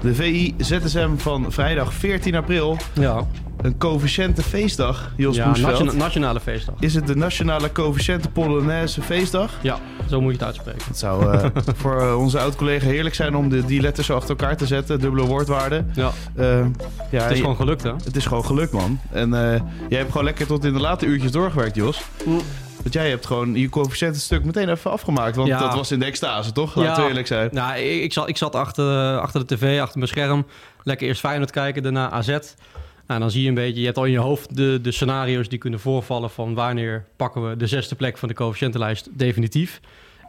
De VI ZSM van vrijdag 14 april. Ja, Een coëfficiënte feestdag, Jos ja nationa- nationale feestdag. Is het de Nationale Coëfficiënte Polonaise feestdag? Ja, zo moet je het uitspreken. Het zou eh, voor eh, onze oud-collega heerlijk zijn om de, die letters zo achter elkaar te zetten. Dubbele woordwaarde. Ja, Eh, ja, het is gewoon gelukt hè. het is gewoon gelukt, man. En eh, jij hebt gewoon lekker tot in de late uurtjes doorgewerkt, Jos. Want jij hebt gewoon je coëfficiëntenstuk meteen even afgemaakt. Want Ja. dat was in de extase, toch? Laten we Ja. eerlijk zijn. Nou, ik, ik, zat, ik zat achter, achter de tv, achter mijn scherm. Lekker eerst Feyenoord kijken, daarna AZ. Nou, dan zie je een beetje, je hebt al in je hoofd de, de scenario's die kunnen voorvallen van wanneer pakken we de zesde plek van de coëfficiëntenlijst definitief.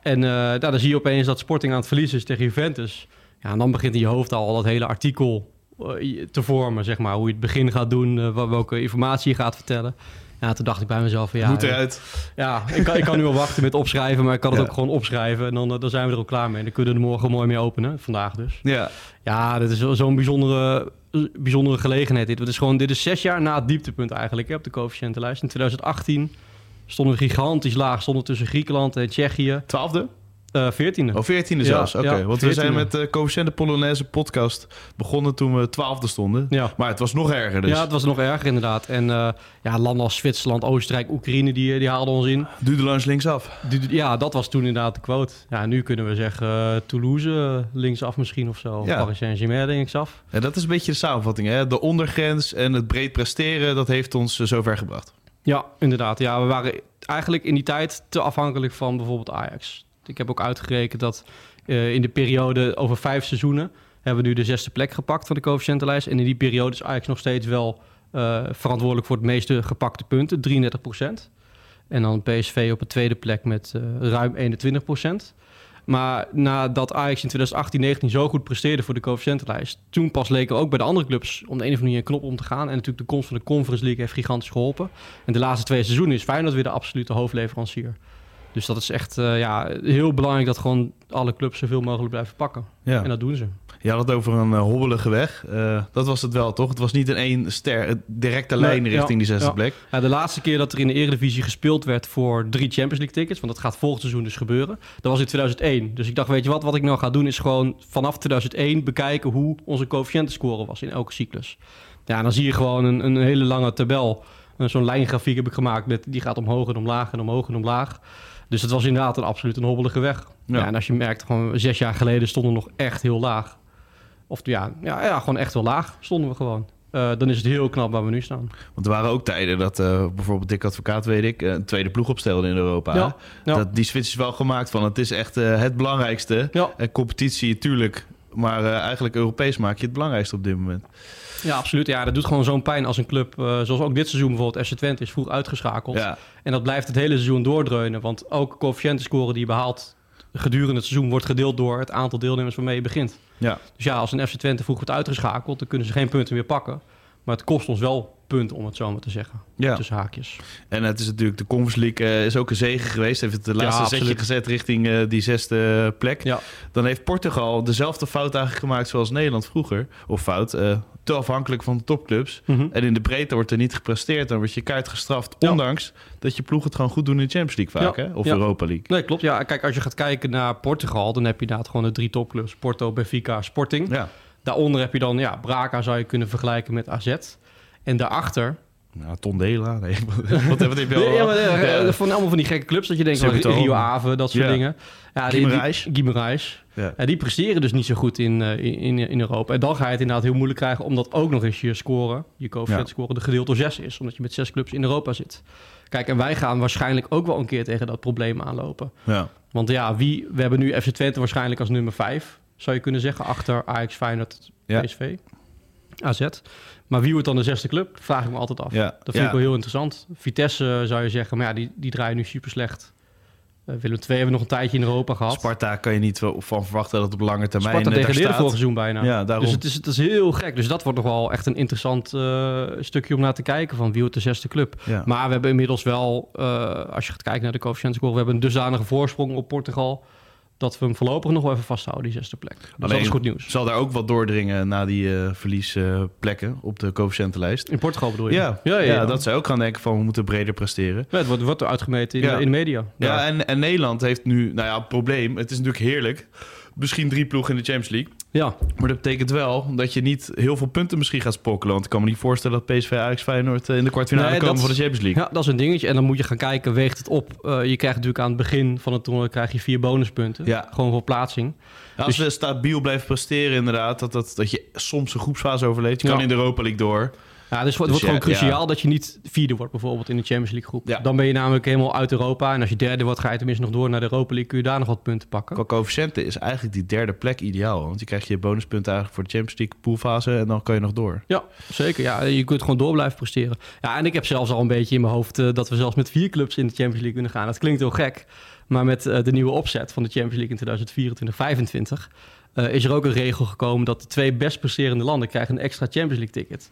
En eh, nou, dan zie je opeens dat Sporting aan het verliezen is tegen Juventus. Ja, en dan begint in je hoofd al dat hele artikel eh, te vormen, zeg maar. Hoe je het begin gaat doen, eh, wel- welke informatie je gaat vertellen. Ja, toen dacht ik bij mezelf van ja... Moet eh, eruit. ja, ik kan, ik kan nu wel wachten met opschrijven, maar ik kan het Ja. ook gewoon opschrijven. En dan, eh, dan zijn we er ook klaar mee. Dan kunnen we er morgen mooi mee openen, vandaag dus. Ja. Ja, dit is zo- zo'n bijzondere, bijzondere gelegenheid. Dit. Is gewoon, dit is zes jaar na het dieptepunt eigenlijk hè, op de coëfficiëntenlijst. In 2018 stonden we gigantisch laag, stonden tussen Griekenland en Tsjechië. Twaalfde? Eh veertiende. Oh, veertiende zelfs. Oké, want we zijn 14e. met de Coëfficiënte Polonaise podcast begonnen toen we twaalfde stonden. Ja. Maar het was nog erger dus. Ja, het was nog erger inderdaad. En eh, ja, landen als Zwitserland, Oostenrijk, Oekraïne, die, die haalden ons in. Duurde langs linksaf. Ja, dat was toen inderdaad de quote. Ja, nu kunnen we zeggen eh, Toulouse, eh, linksaf misschien of zo. Ja. Paris Saint-Germain linksaf. Ja, dat is een beetje de samenvatting. Hè? De ondergrens en het breed presteren, dat heeft ons eh, zover gebracht. Ja, inderdaad. Ja, we waren eigenlijk in die tijd te afhankelijk van bijvoorbeeld Ajax. Ik heb ook uitgerekend dat eh, in de periode over vijf seizoenen... hebben we nu de zesde plek gepakt van de coëfficiëntenlijst. En in die periode is Ajax nog steeds wel eh, verantwoordelijk voor het meeste gepakte punten, 33% En dan PSV op de tweede plek met eh, ruim 21% Maar nadat Ajax in 2018-19 zo goed presteerde voor de coëfficiëntenlijst... toen pas leek er ook bij de andere clubs om de een of andere knop om te gaan. En natuurlijk de komst van de Conference League heeft gigantisch geholpen. En de laatste twee seizoenen is Feyenoord weer de absolute hoofdleverancier. Dus dat is echt eh, ja, heel belangrijk dat gewoon alle clubs zoveel mogelijk blijven pakken. Ja. En dat doen ze. Je had het over een eh, hobbelige weg. Eh, dat was het wel, toch? Het was niet een één ster, directe lijn Nee, richting ja, die zesde ja. plek. Ja, de laatste keer dat er in de Eredivisie gespeeld werd voor drie Champions League tickets, want dat gaat volgend seizoen dus gebeuren, dat was in 2001. Dus ik dacht, weet je wat, wat ik nou ga doen is gewoon vanaf 2001 bekijken hoe onze coëfficiëntenscore was in elke cyclus. Ja, dan zie je gewoon een, een hele lange tabel. Zo'n lijngrafiek heb ik gemaakt, met, die gaat omhoog en omlaag en omhoog en omlaag. Dus het was inderdaad een absoluut een hobbelige weg. Ja. Ja. en als je merkt, gewoon zes jaar geleden stonden we nog echt heel laag. Of ja, ja, ja gewoon echt wel laag stonden we gewoon. Eh, dan is het heel knap waar we nu staan. Want er waren ook tijden dat eh, bijvoorbeeld Dick Advocaat, weet ik, eh, een tweede ploeg opstelde in Europa. Ja. Dat, die switch is wel gemaakt van het is echt het belangrijkste. Ja. En competitie, tuurlijk. Maar eh, eigenlijk Europees maak je het belangrijkste op dit moment. Ja, absoluut. Ja, dat doet gewoon zo'n pijn als een club, eh, zoals ook dit seizoen bijvoorbeeld, FC Twente is vroeg uitgeschakeld. Ja, En dat blijft het hele seizoen doordreunen, want ook coëfficiëntenscore die je behaalt gedurende het seizoen wordt gedeeld door het aantal deelnemers waarmee je begint. ja. Dus ja, als een FC Twente vroeg wordt uitgeschakeld, dan kunnen ze geen punten meer pakken. Maar het kost ons wel punten, om het zo maar te zeggen. ja. Tussen haakjes. En het is natuurlijk, de Conference League eh, is ook een zegen geweest. Heeft het de laatste zetje absoluut. gezet richting eh, die zesde plek. Ja, Dan heeft Portugal dezelfde fout eigenlijk gemaakt zoals Nederland vroeger. Of fout, eh, te afhankelijk van de topclubs. Mhm. En in de breedte wordt er niet gepresteerd. Dan word je kaart gestraft. Ja. Ondanks dat je ploeg het gewoon goed doen in de Champions League vaak. Ja. Hè? Of Ja. Europa League. nee, klopt. Ja, kijk, als je gaat kijken naar Portugal, dan heb je inderdaad gewoon de drie topclubs. Porto, Benfica, Sporting. Ja. Daaronder heb je dan, ja, Braga zou je kunnen vergelijken met AZ. En daarachter... Nou, Tondela. Nee. wat, wat heb je al? Nee, ja, maar, eh, Ja. van allemaal van die gekke clubs dat je denkt, van Sowieso. Rio Ave, dat soort Ja. dingen. Ja, die- die- Guimarães. Guimarães. Ja. Ja, die presteren dus niet zo goed in, eh, in, in, in Europa. En dan ga je het inderdaad heel moeilijk krijgen... omdat ook nog eens je score, je coëfficiënt score... de gedeeld door zes is. Omdat je met zes clubs in Europa zit. Kijk, en wij gaan waarschijnlijk ook wel een keer tegen dat probleem aanlopen. Ja. Want ja, wie, we hebben nu FC Twente waarschijnlijk als nummer vijf... zou je kunnen zeggen, achter Ajax, Feyenoord, Ja. PSV, AZ. Maar wie wordt dan de zesde club? Vraag ik me altijd af. Ja. Dat vind Ja. ik wel heel interessant. Vitesse eh, zou je zeggen, maar ja, die, die draaien nu super slecht. Eh, Willem II hebben we nog een tijdje in Europa gehad. Sparta kan je niet van verwachten dat het op lange termijn Sparta eh, degradeerde vorig seizoen bijna. Ja, daarom. Dus het is, het is heel gek. Dus dat wordt nog wel echt een interessant stukje om naar te kijken van wie wordt de zesde club. Ja. Maar we hebben inmiddels wel, als je gaat kijken naar de coefficient score, we hebben een dusdanige voorsprong op Portugal dat we hem voorlopig nog wel even vasthouden, die zesde plek. Dus dat is goed nieuws. Zal daar ook wat doordringen na die eh verliesplekken op de coëfficiëntenlijst? In Portugal bedoel je? Ja, ja, ja, ja. dat zou ook gaan denken van we moeten breder presteren. Ja, het wordt, wordt uitgemeten in, in de media. Ja, en, en Nederland heeft nu, nou ja, het probleem. Het is natuurlijk heerlijk. Misschien drie ploegen in de Champions League. Ja. Maar dat betekent wel dat je niet heel veel punten misschien gaat spokkelen. Want ik kan me niet voorstellen dat PSV Ajax Feyenoord eh, in de kwartfinale Nee, komen van de Champions League. Ja, dat is een dingetje. En dan moet je gaan kijken, weegt het op? Eh, je krijgt natuurlijk aan het begin van het toernooi krijg je vier bonuspunten. Ja. Gewoon voor plaatsing. Ja, als Dus- we stabiel blijven presteren inderdaad, dat, dat, dat je soms een groepsfase overleeft. Je kan in de Europa League door. Ja, dus het wordt Dus gewoon ja, cruciaal ja. dat je niet vierde wordt bijvoorbeeld in de Champions League groep. Ja. Dan ben je namelijk helemaal uit Europa. En als je derde wordt, ga je tenminste nog door naar de Europa League. Kun je daar nog wat punten pakken. Qua coëfficiënten is eigenlijk die derde plek ideaal. Want je krijgt je bonuspunten eigenlijk voor de Champions League poolfase en dan kan je nog door. Ja, zeker. Ja, je kunt gewoon door blijven presteren. Ja, en ik heb zelfs al een beetje in mijn hoofd eh, dat we zelfs met vier clubs in de Champions League kunnen gaan. Dat klinkt heel gek. Maar met eh, de nieuwe opzet van de Champions League in 2024-25 eh, is er ook een regel gekomen dat de twee best presterende landen krijgen een extra Champions League ticket.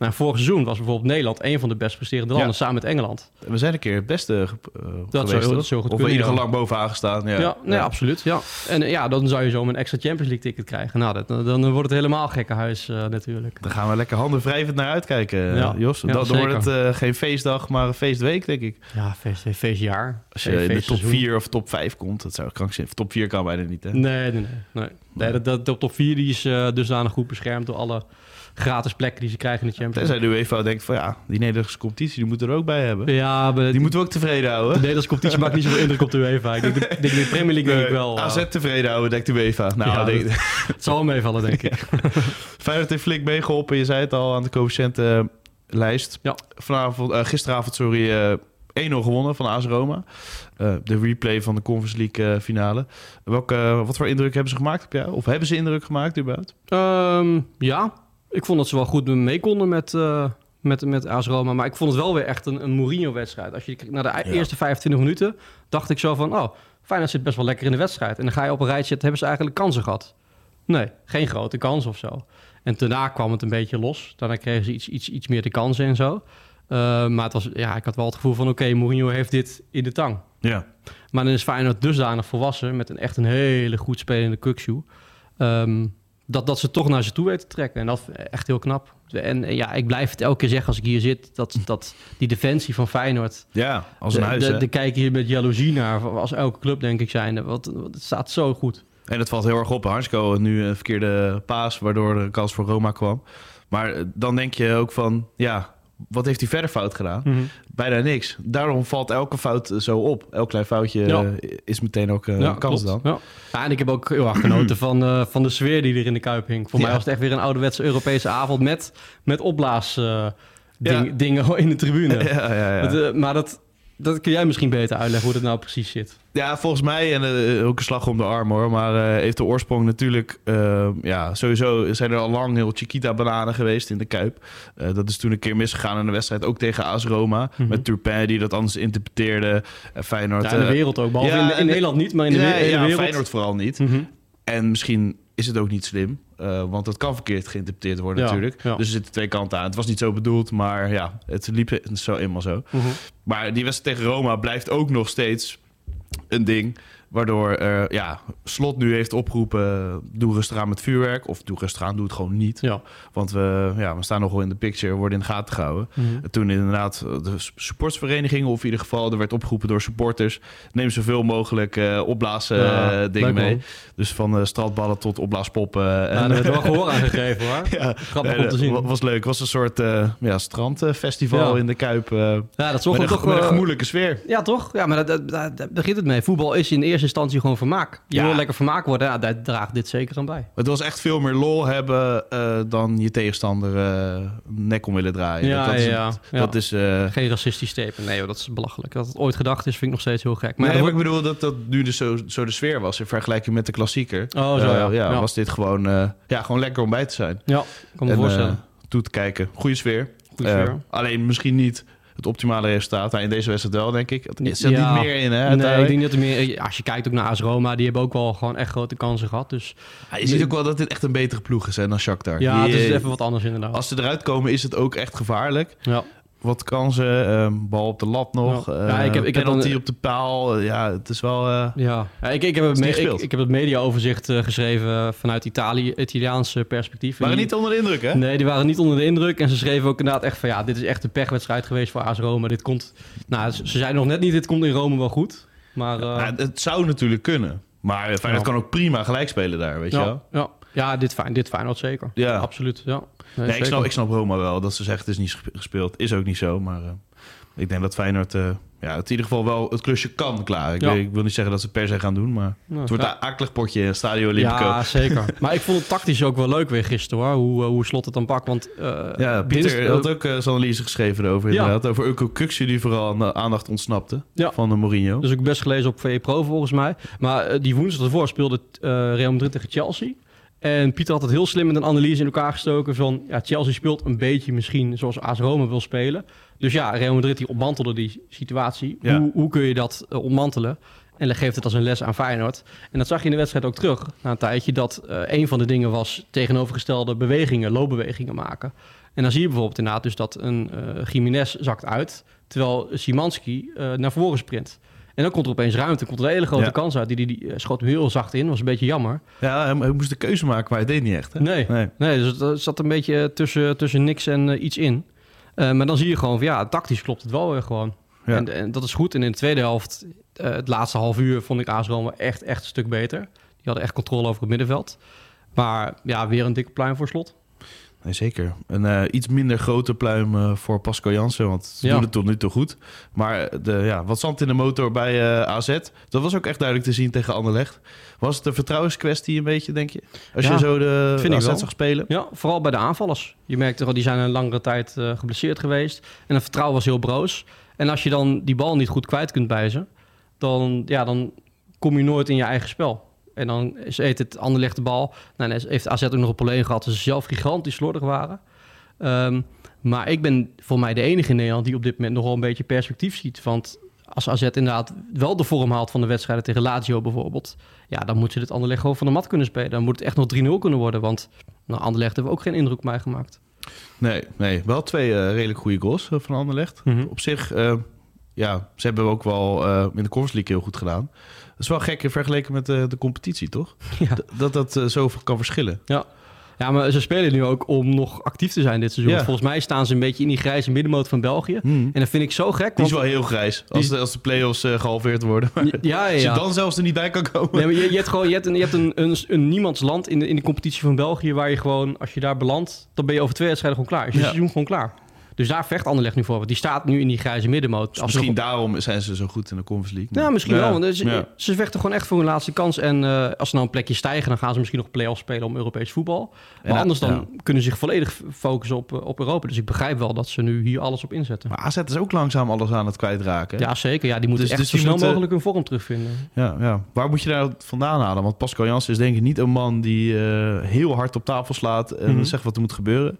Nou, vorig seizoen was bijvoorbeeld Nederland een van de best presterende landen Ja. samen met Engeland. We zijn een keer het beste eh, geweest. zou- dat zou goed of kunnen, in ieder geval lang bovenaan gestaan. Ja, Ja, nee, absoluut. Ja. En eh, ja, dan zou je zo een extra Champions League ticket krijgen. Nou, dat, dan wordt het helemaal gekke huis eh, natuurlijk. Dan gaan we lekker handen wrijvend naar uitkijken, Ja. Jos. Ja, dan, dan wordt het eh, geen feestdag, maar een feestweek, denk ik. Ja, feest, feestjaar. Als je in de top Feestseizoen. 4 of top 5 komt, dat zou krankzinnig. Top 4 kan bijna niet, hè? Nee, nee, nee. nee. nee dat, dat, de top 4 die is uh, dusdanig goed beschermd door alle gratis plekken die ze krijgen in de Champions Tenzij de UEFA denkt van ja, die Nederlandse competitie, die moeten we er ook bij hebben. League. Ja, maar Die moeten we ook tevreden de houden. Nederlandse competitie maakt niet zoveel indruk op de UEFA. Ik denk, de, denk de Premier League denk ik wel. eh, AZ tevreden houden, denkt de UEFA. Nou, Ja, denk- het zal meevallen, denk ik. Feyenoord heeft flink meegeholpen. Je zei het al aan de coëfficiëntenlijst. Ja. Vanavond, eh, gisteravond, sorry, eh 1-0 gewonnen van AS Roma. De replay van de Conference League finale. Welke, wat voor indruk hebben ze gemaakt op jou? Of hebben ze indruk gemaakt überhaupt? Ehm, ja, ik vond dat ze wel goed mee konden met, eh met, met AS Roma. Maar ik vond het wel weer echt een, een Mourinho-wedstrijd. Als je kijkt naar de Ja. eerste 25 minuten, dacht ik zo van... oh, Feyenoord zit best wel lekker in de wedstrijd. En dan ga je op een rijtje zetten, hebben ze eigenlijk kansen gehad? Nee, geen grote kans of zo. En daarna kwam het een beetje los. Daarna kregen ze iets, iets, iets meer de kansen en zo. Eh, maar het was, ja, ik had wel het gevoel van... oké, Mourinho heeft dit in de tang. Ja. Maar dan is Feyenoord dusdanig volwassen... met een echt een hele goed spelende Kukshoe... Ehm, dat, dat ze toch naar ze toe weten te trekken. En dat is echt heel knap. En ja, ik blijf het elke keer zeggen als ik hier zit... dat, dat die defensie van Feyenoord... Ja, als een de- huis, de, de kijk hier met jaloezie naar. Als elke club, denk ik, zijn. Want het staat zo goed. En het valt heel erg op. Hansco nu een verkeerde paas, waardoor er een kans voor Roma kwam. Maar eh, dan denk je ook van, ja, wat heeft hij verder fout gedaan? Bijna niks. Daarom valt elke fout eh, zo op. Elk klein foutje Ja. eh, is meteen ook een Ja, kans klopt. dan. Ja. Ja, en ik heb ook heel erg genoten van, eh, van de sfeer die er in de Kuip hing. Voor Ja. mij was het echt weer een ouderwetse Europese avond met, met opblaas eh, ding- Ja. dingen in de tribune. Ja, ja, ja. Dat, eh, maar dat, dat kun jij misschien beter uitleggen hoe dat nou precies zit. Ja, volgens mij, en eh, ook een slag om de arm hoor, maar eh, heeft de oorsprong natuurlijk, ja, sowieso zijn er al lang heel Chiquita-bananen geweest in de Kuip. Dat is toen een keer misgegaan in de wedstrijd, ook tegen AS Roma, Mhm. met Turpin die dat anders interpreteerde. En Feyenoord... Ja, in de wereld ook. Behalve ja, in, in Nederland niet, maar in de, nee, we- in de ja, wereld. Feyenoord vooral niet. Mhm. En misschien is het ook niet slim, eh, want het kan verkeerd geïnterpreteerd worden Ja, natuurlijk. ja. Dus er zitten twee kanten aan. Het was niet zo bedoeld, maar ja, het liep zo eenmaal zo. Mhm. Maar die wedstrijd tegen Roma blijft ook nog steeds een ding. Waardoor eh, ja, Slot nu heeft opgeroepen... doe rustig aan met vuurwerk. Of doe rustig aan, doe het gewoon niet. Ja. Want we, ja, we staan nog wel in de picture, worden in de gaten gehouden. Mhm. En toen inderdaad de supportsverenigingen... of in ieder geval, er werd opgeroepen door supporters... neem zoveel mogelijk eh opblazen Ja, eh, dingen leuk, mee. Dus van eh straatballen tot opblaaspoppen. En, daar werd wel gehoor aan gegeven hoor. ja, Grappig om te zien. wa- was leuk. Het was een soort eh, ja, strandfestival in de Kuip. eh Ja, dat zorgt toch... met een eh, gemoedelijke sfeer. Ja, toch? Ja, maar daar begint het mee. Voetbal is in eerste instantie gewoon vermaak. Je Ja. wil lekker vermaakt worden, ja, daar draagt dit zeker aan bij. Het was echt veel meer lol hebben eh, dan je tegenstander eh, nek om willen draaien. Ja, dat, dat is, ja. Dat is eh, Geen racistisch statement. Nee, dat is belachelijk. Dat het ooit gedacht is, vind ik nog steeds heel gek. Maar nee, wordt- ik bedoel dat dat nu dus zo, zo de sfeer was in vergelijking met de klassieker. Oh, zo ja. was dit gewoon, ja, gewoon lekker om bij te zijn. Ja, kan me En, voorstellen. toe te kijken. Goede sfeer. Goeie Eh, sfeer. alleen misschien niet het optimale resultaat. Nou, in deze wedstrijd wel, denk ik. Er zit Ja. niet meer in, hè? Nee, ik denk dat er meer... Als je kijkt ook naar AS Roma, die hebben ook wel gewoon echt grote kansen gehad. Dus Ja, je ziet ook wel dat dit echt een betere ploeg is hè, dan Shakhtar. ja, Die, het is eh, even wat anders inderdaad. Als ze eruit komen, is het ook echt gevaarlijk. Ja. Wat kansen, ehm, bal op de lat nog. Ja. eh, Ja, ik heb- ik heb dan- op de paal. Eh, Ja, het is wel... eh, Ja, ja ik, ik, heb het ik, heb het mediaoverzicht eh, geschreven vanuit Italië, Italiaanse perspectief. En waren die- niet onder de indruk, hè? Nee, die waren niet onder de indruk. En ze schreven ook inderdaad echt van... ja, dit is echt een pechwedstrijd geweest voor AS Roma. Dit komt... Nou, ze zeiden nog net niet... dit komt in Rome wel goed. Maar... eh, Ja, het zou natuurlijk kunnen. Maar eh, Feyenoord kan ook prima gelijk spelen daar, weet je wel? ja, ja, dit, fijn, dit Feyenoord zeker. Ja. Absoluut, ja. Nee, Nee, ik, snap, ik snap Roma wel. Dat ze zegt het is niet gespeeld. Is ook niet zo. Maar eh, ik denk dat Feyenoord eh, ja, het in ieder geval wel het klusje kan klaren. Ik, Ja. weet- ik wil niet zeggen dat ze per se gaan doen. Maar Nou, het wordt ja. een akelig potje in Stadio Olimpico. Ja, zeker. maar ik vond het tactisch ook wel leuk weer gisteren, hoor. Hoe, eh, hoe Slot het dan pakt. Want Ja, Pieter had ook zijn analyse geschreven erover. Ja. Inderdaad. Over Uko Kuxu die vooral aan de aandacht ontsnapte. Van de Mourinho. Dus ik best gelezen op VE Pro volgens mij. Maar die woensdag ervoor speelde Real Madrid tegen Chelsea. En Pieter had het heel slim met een analyse in elkaar gestoken van... Ja, Chelsea speelt een beetje misschien zoals AS Roma wil spelen. Dus ja, Real Madrid die ontmantelde die situatie. Ja. Hoe, hoe kun je dat eh, ontmantelen? En dan geeft het als een les aan Feyenoord. En dat zag je in de wedstrijd ook terug na een tijdje. Dat eh, een van de dingen was tegenovergestelde bewegingen, loopbewegingen maken. En dan zie je bijvoorbeeld inderdaad dus dat een eh Jiménez zakt uit... terwijl Simanski naar voren sprint. En dan komt er opeens ruimte, komt er een hele grote Ja. kans uit. Die, die, die eh, schoot hem heel zacht in, was een beetje jammer. Ja, hij, hij moest de keuze maken, maar hij deed niet echt. Hè? Nee, Nee. nee dus het, zat een beetje tussen, tussen niks en eh, iets in. Eh, maar dan zie je gewoon van ja, tactisch klopt het wel weer gewoon. Ja. En, en dat is goed. En in de tweede helft, eh, het laatste half uur, vond ik AS Roma echt, echt een stuk beter. Die hadden echt controle over het middenveld. Maar ja, weer een dikke pluim voor slot. Nee, zeker. Een eh, iets minder grote pluim eh, voor Pascal Jansen, want ze Ja. doen het tot nu toe goed. Maar de, ja, wat zand in de motor bij eh, AZ, dat was ook echt duidelijk te zien tegen Anderlecht. Was het een vertrouwenskwestie een beetje, denk je? Als Ja, je zo de vind ik AZ wel. zag spelen? Ja, vooral bij de aanvallers. Je merkte wel, die zijn een langere tijd eh, geblesseerd geweest. En het vertrouwen was heel broos. En als je dan die bal niet goed kwijt kunt bij ze... dan, ja, dan kom je nooit in je eigen spel. En dan is eet het Anderlecht de bal. Nou, en heeft AZ ook nog een probleem gehad... dat ze zelf gigantisch slordig waren. Ehm, maar ik ben voor mij de enige in Nederland... die op dit moment nog wel een beetje perspectief ziet. Want als AZ inderdaad wel de vorm haalt van de wedstrijden... tegen Lazio bijvoorbeeld... ja, dan moet ze dit Anderlecht gewoon van de mat kunnen spelen. Dan moet het echt nog 3-0 kunnen worden. Want nou, Anderlecht hebben ook geen indruk op mij gemaakt. Nee, nee. Wel twee eh, redelijk goede goals eh, van Anderlecht. Mhm. Op zich, eh, ja, ze hebben ook wel eh, in de Conference League heel goed gedaan. Dat is wel gek vergeleken met eh, de competitie, toch? Ja. Dat dat eh, zo kan verschillen. Ja. ja, maar ze spelen nu ook om nog actief te zijn dit seizoen. Ja. Want Volgens mij staan ze een beetje in die grijze middenmoot van België. Hmm. En dat vind ik zo gek. Die is wel heel grijs als de, als de play-offs eh, gehalveerd worden. Maar ja, ja, Als je ja. dan zelfs er niet bij kan komen. Nee, maar je, je hebt gewoon je hebt een, je hebt een, een, een niemandsland in de, in de competitie van België... waar je gewoon, als je daar belandt, dan ben je over twee wedstrijden gewoon klaar. Is je Ja. seizoen gewoon klaar. Dus daar vecht Anderlecht nu voor. Want die staat nu in die grijze middenmoot. Dus misschien nog- daarom zijn ze zo goed in de Conference League. Ja, misschien wel. Want ze, ja. ze vechten gewoon echt voor hun laatste kans. En eh, als ze nou een plekje stijgen, dan gaan ze misschien nog play-offs spelen om Europees voetbal. Maar- anders dan kunnen ze zich volledig focussen op, eh, op Europa. Dus ik begrijp wel dat ze nu hier alles op inzetten. Maar AZ is ook langzaam alles aan het kwijtraken. hè? Ja, zeker. Ja, die moeten Dus- echt dus zo snel moeten- mogelijk hun vorm terugvinden. Ja, ja. Waar moet je daar vandaan halen? Want Pascal Jansen is denk ik niet een man die eh, heel hard op tafel slaat en Mhm. zegt wat er moet gebeuren.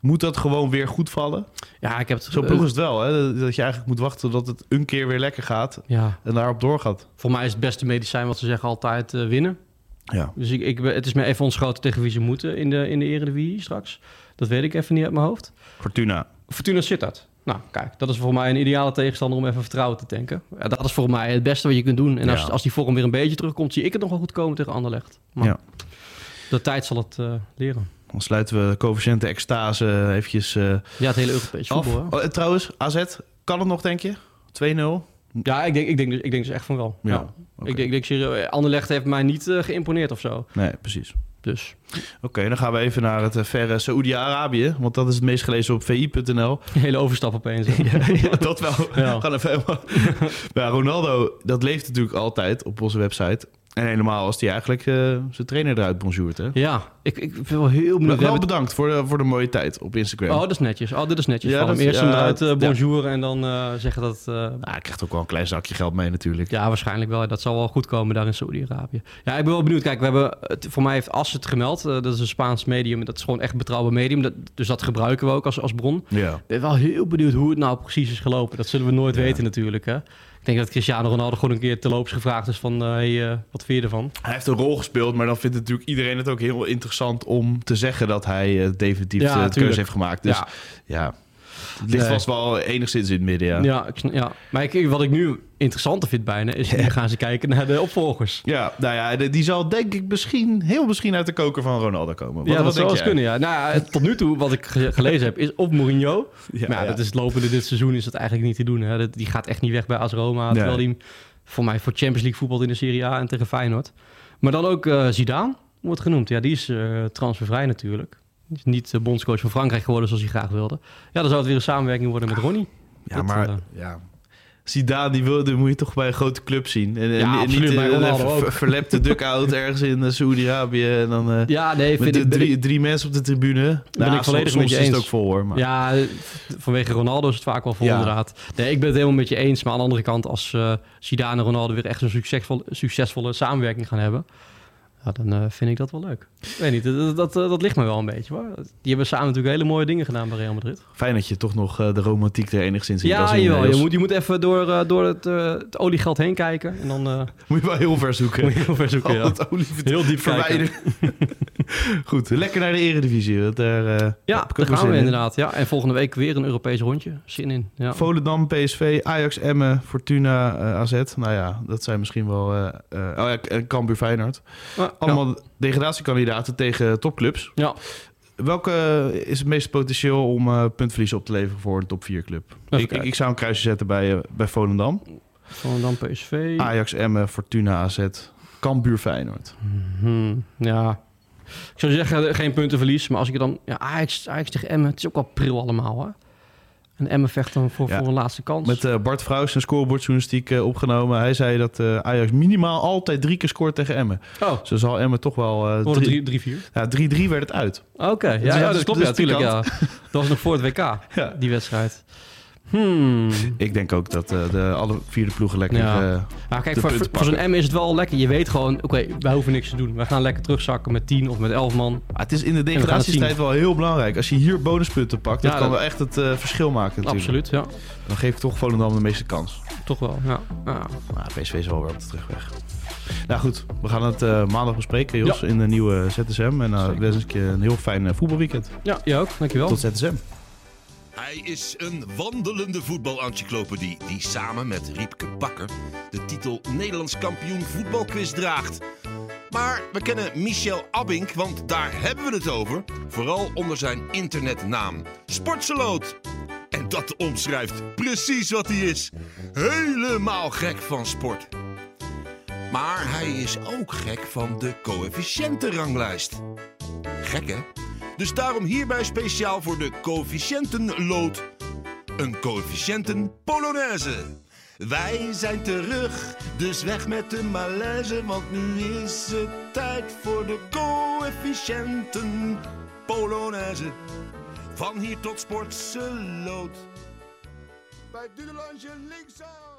Moet dat gewoon weer goed vallen? Ja, ik heb het... Zo ploeg is het wel, hè? Dat je eigenlijk moet wachten tot het een keer weer lekker gaat ja, en daarop doorgaat. voor mij is het beste medicijn wat ze zeggen altijd eh, winnen. Ja. Dus ik, ik, het is me even ontschoten tegen wie ze moeten in de, in de Eredivisie straks. Dat weet ik even niet uit mijn hoofd. Fortuna. Fortuna Sittard. Nou, kijk, dat is voor mij een ideale tegenstander om even vertrouwen te tanken. Ja, dat is voor mij het beste wat je kunt doen. En als, Ja. als die vorm weer een beetje terugkomt, zie ik het nog wel goed komen tegen Anderlecht. Maar Ja. de tijd zal het eh, leren. Dan sluiten we coëfficiënte extase eventjes eh, Ja, het hele Europese voetbal. Oh, en trouwens, AZ, kan het nog, denk je? 2-0? Ja, ik denk, ik, denk, dus- ik denk dus echt van wel. Ja. Ik, denk, ik denk serieus, Anderlecht heeft mij niet eh, geïmponeerd of zo. Nee, precies. Dus Oké, dan gaan we even naar het eh, verre Saoedi-Arabië. Want dat is het meest gelezen op vi.nl. hele overstap opeens. ja, ja, dat wel. Ja. We gaan even helemaal... Ja, Ronaldo, dat leeft natuurlijk altijd op onze website. En helemaal als hij eigenlijk eh, zijn trainer eruit bonjourt. Hè? Ja, ik, ik ben wel heel benieuwd. Wel, hebben- bedankt voor de, voor de mooie tijd op Instagram. Oh, dat is netjes. Oh, dit is netjes. Ja, van hem. Eerst ja, hem eruit eh, ja. bonjour en dan eh, zeggen dat... eh, Nou, hij krijgt ook wel een klein zakje geld mee natuurlijk. ja, waarschijnlijk wel. Dat zal wel goed komen daar in Saoedi-Arabië. Ja, ik ben wel benieuwd. Kijk, we hebben, het- voor mij heeft As het gemeld. Dat is een Spaans medium. Dat is gewoon echt een betrouwbaar medium. Dat, dus dat gebruiken we ook als, als bron. Ja. Ik ben wel heel benieuwd hoe het nou precies is gelopen. Dat zullen we nooit weten natuurlijk. Hè? Ik denk dat Cristiano Ronaldo gewoon een keer terloops gevraagd is van... eh, hey, eh, wat vind je ervan? Hij heeft een rol gespeeld, maar dan vindt natuurlijk iedereen het ook heel interessant om te zeggen dat hij eh, definitief de keuze heeft gemaakt. Dus Ja. Ja, het ligt Nee. vast wel enigszins in het midden. Ja, Ja, ik, ja. maar ik, wat ik nu interessanter vind bijna... is nu gaan ze kijken naar de opvolgers. Ja, nou ja, die zal denk ik misschien, heel misschien uit de koker van Ronaldo komen. Wat, ja, dat zou eens kunnen, ja. Nou, tot nu toe, wat ik ge- gelezen heb, is op Mourinho. Ja, maar ja, ja. dat is het lopende dit seizoen is dat eigenlijk niet te doen. Hè. Dat, die gaat echt niet weg bij AS Roma. Nee. Terwijl hij voor mij voor Champions League voetbalt in de Serie A en tegen Feyenoord. Maar dan ook eh Zidane wordt genoemd. Ja, die is eh, transfervrij natuurlijk. Is niet de bondscoach van Frankrijk geworden zoals hij graag wilde. Ja, dan zou het weer een samenwerking worden met Ronnie. Ja, Dat, maar eh, ja. Zidane, die, wil, die moet je toch bij een grote club zien. En, Ja, en absoluut, niet eh, een ver- ook. verlepte duck-out ergens in uh, Saoedi-Arabië. En dan eh, Ja, nee, met de ik, ben drie, ik- drie mensen op de tribune. Nou, ik volledig soms met je is het eens. ook vol hoor. Maar. Ja, vanwege Ronaldo is het vaak wel vol Ja. inderdaad. Nee, ik ben het helemaal met je eens. Maar aan de andere kant, als eh Zidane en Ronaldo weer echt een succesvol, succesvolle samenwerking gaan hebben... Ja, dan eh, vind ik dat wel leuk. Ik weet niet, dat, dat, eh, dat ligt me wel een beetje hoor. Die hebben samen natuurlijk hele mooie dingen gedaan bij Real Madrid. Fijn dat je toch nog eh, de romantiek er enigszins in Ja, jawel, je moet, je moet even door, door het, het oliegeld heen kijken. En dan Moet je wel heel ver zoeken. moet je heel ver zoeken. Ja. olie Heel diep verwijderen. Goed, lekker naar de eredivisie. Daar, Ja, daar gaan we in. inderdaad. Ja. En volgende week weer een Europees rondje. Zin in. Ja. Volendam, PSV, Ajax, Emmen, Fortuna, AZ. Nou ja, dat zijn misschien wel... oh ja, en Cambuur, Feyenoord. Ja, Allemaal degradatiekandidaten tegen topclubs. Ja, Welke is het meest potentieel om eh puntverlies op te leveren voor een top 4 club? Ik, ik, zou een kruisje zetten bij, eh, bij Volendam. Volendam PSV. Ajax, Emmen, Fortuna, AZ, Cambuur, Feyenoord. Hmm, ja. Ik zou zeggen, geen puntenverlies. Maar als ik dan... Ja, Ajax, Ajax tegen Emmen. Het is ook wel pril allemaal, hè? En Emmen vecht dan voor, Ja. voor een laatste kans. Met eh, Bart Vrouws een scorebordjournalistiek eh, opgenomen. Hij zei dat eh, Ajax minimaal altijd drie keer scoort tegen Emmen. oh, Zo zal Emmen toch wel... eh, worden drie- 3-4. Ja, 3-3 werd het uit. Oké, Dus ja, ja, dat klopt. is natuurlijk. Ja. Dat was nog voor het WK, Ja. die wedstrijd. Hmm. Ik denk ook dat eh, de alle vierde ploegen lekker... Ja. eh, Nou, kijk, de voor, voor zo'n. M is het wel lekker. Je weet gewoon, oké, wij hoeven niks te doen. Wij gaan lekker terugzakken met 10 of met 11 man. ah, het is in de degradatiestijd wel heel belangrijk. Als je hier bonuspunten pakt, dat Ja, kan dat- wel echt het eh, verschil maken natuurlijk. Absoluut, ja. Dan geef ik toch Volendam de meeste kans. Toch wel, ja. ja. Maar PSV is wel weer op de terugweg. Nou goed, we gaan het eh, maandag bespreken, Jos, in de nieuwe ZSM. En uh, wens ik je een heel fijn voetbalweekend. Ja, jij ook. Dankjewel. Tot ZSM. Hij is een wandelende voetbalencyclopedie die samen met Riepke Bakker de titel Nederlands kampioen voetbalquiz draagt. Maar we kennen Michel Abink, want daar hebben we het over. Vooral onder zijn internetnaam Sportseloot. En dat omschrijft precies wat hij is. Helemaal gek van sport. Maar hij is ook gek van de coëfficiëntenranglijst. Gek hè? Dus daarom hierbij speciaal voor de coëfficiëntenlood. Een coëfficiënten Polonaise. Wij zijn terug, dus weg met de malaise, want nu is het tijd voor de coëfficiënten Polonaise. Van hier tot sportse lood. Bij Dudelange linksaf.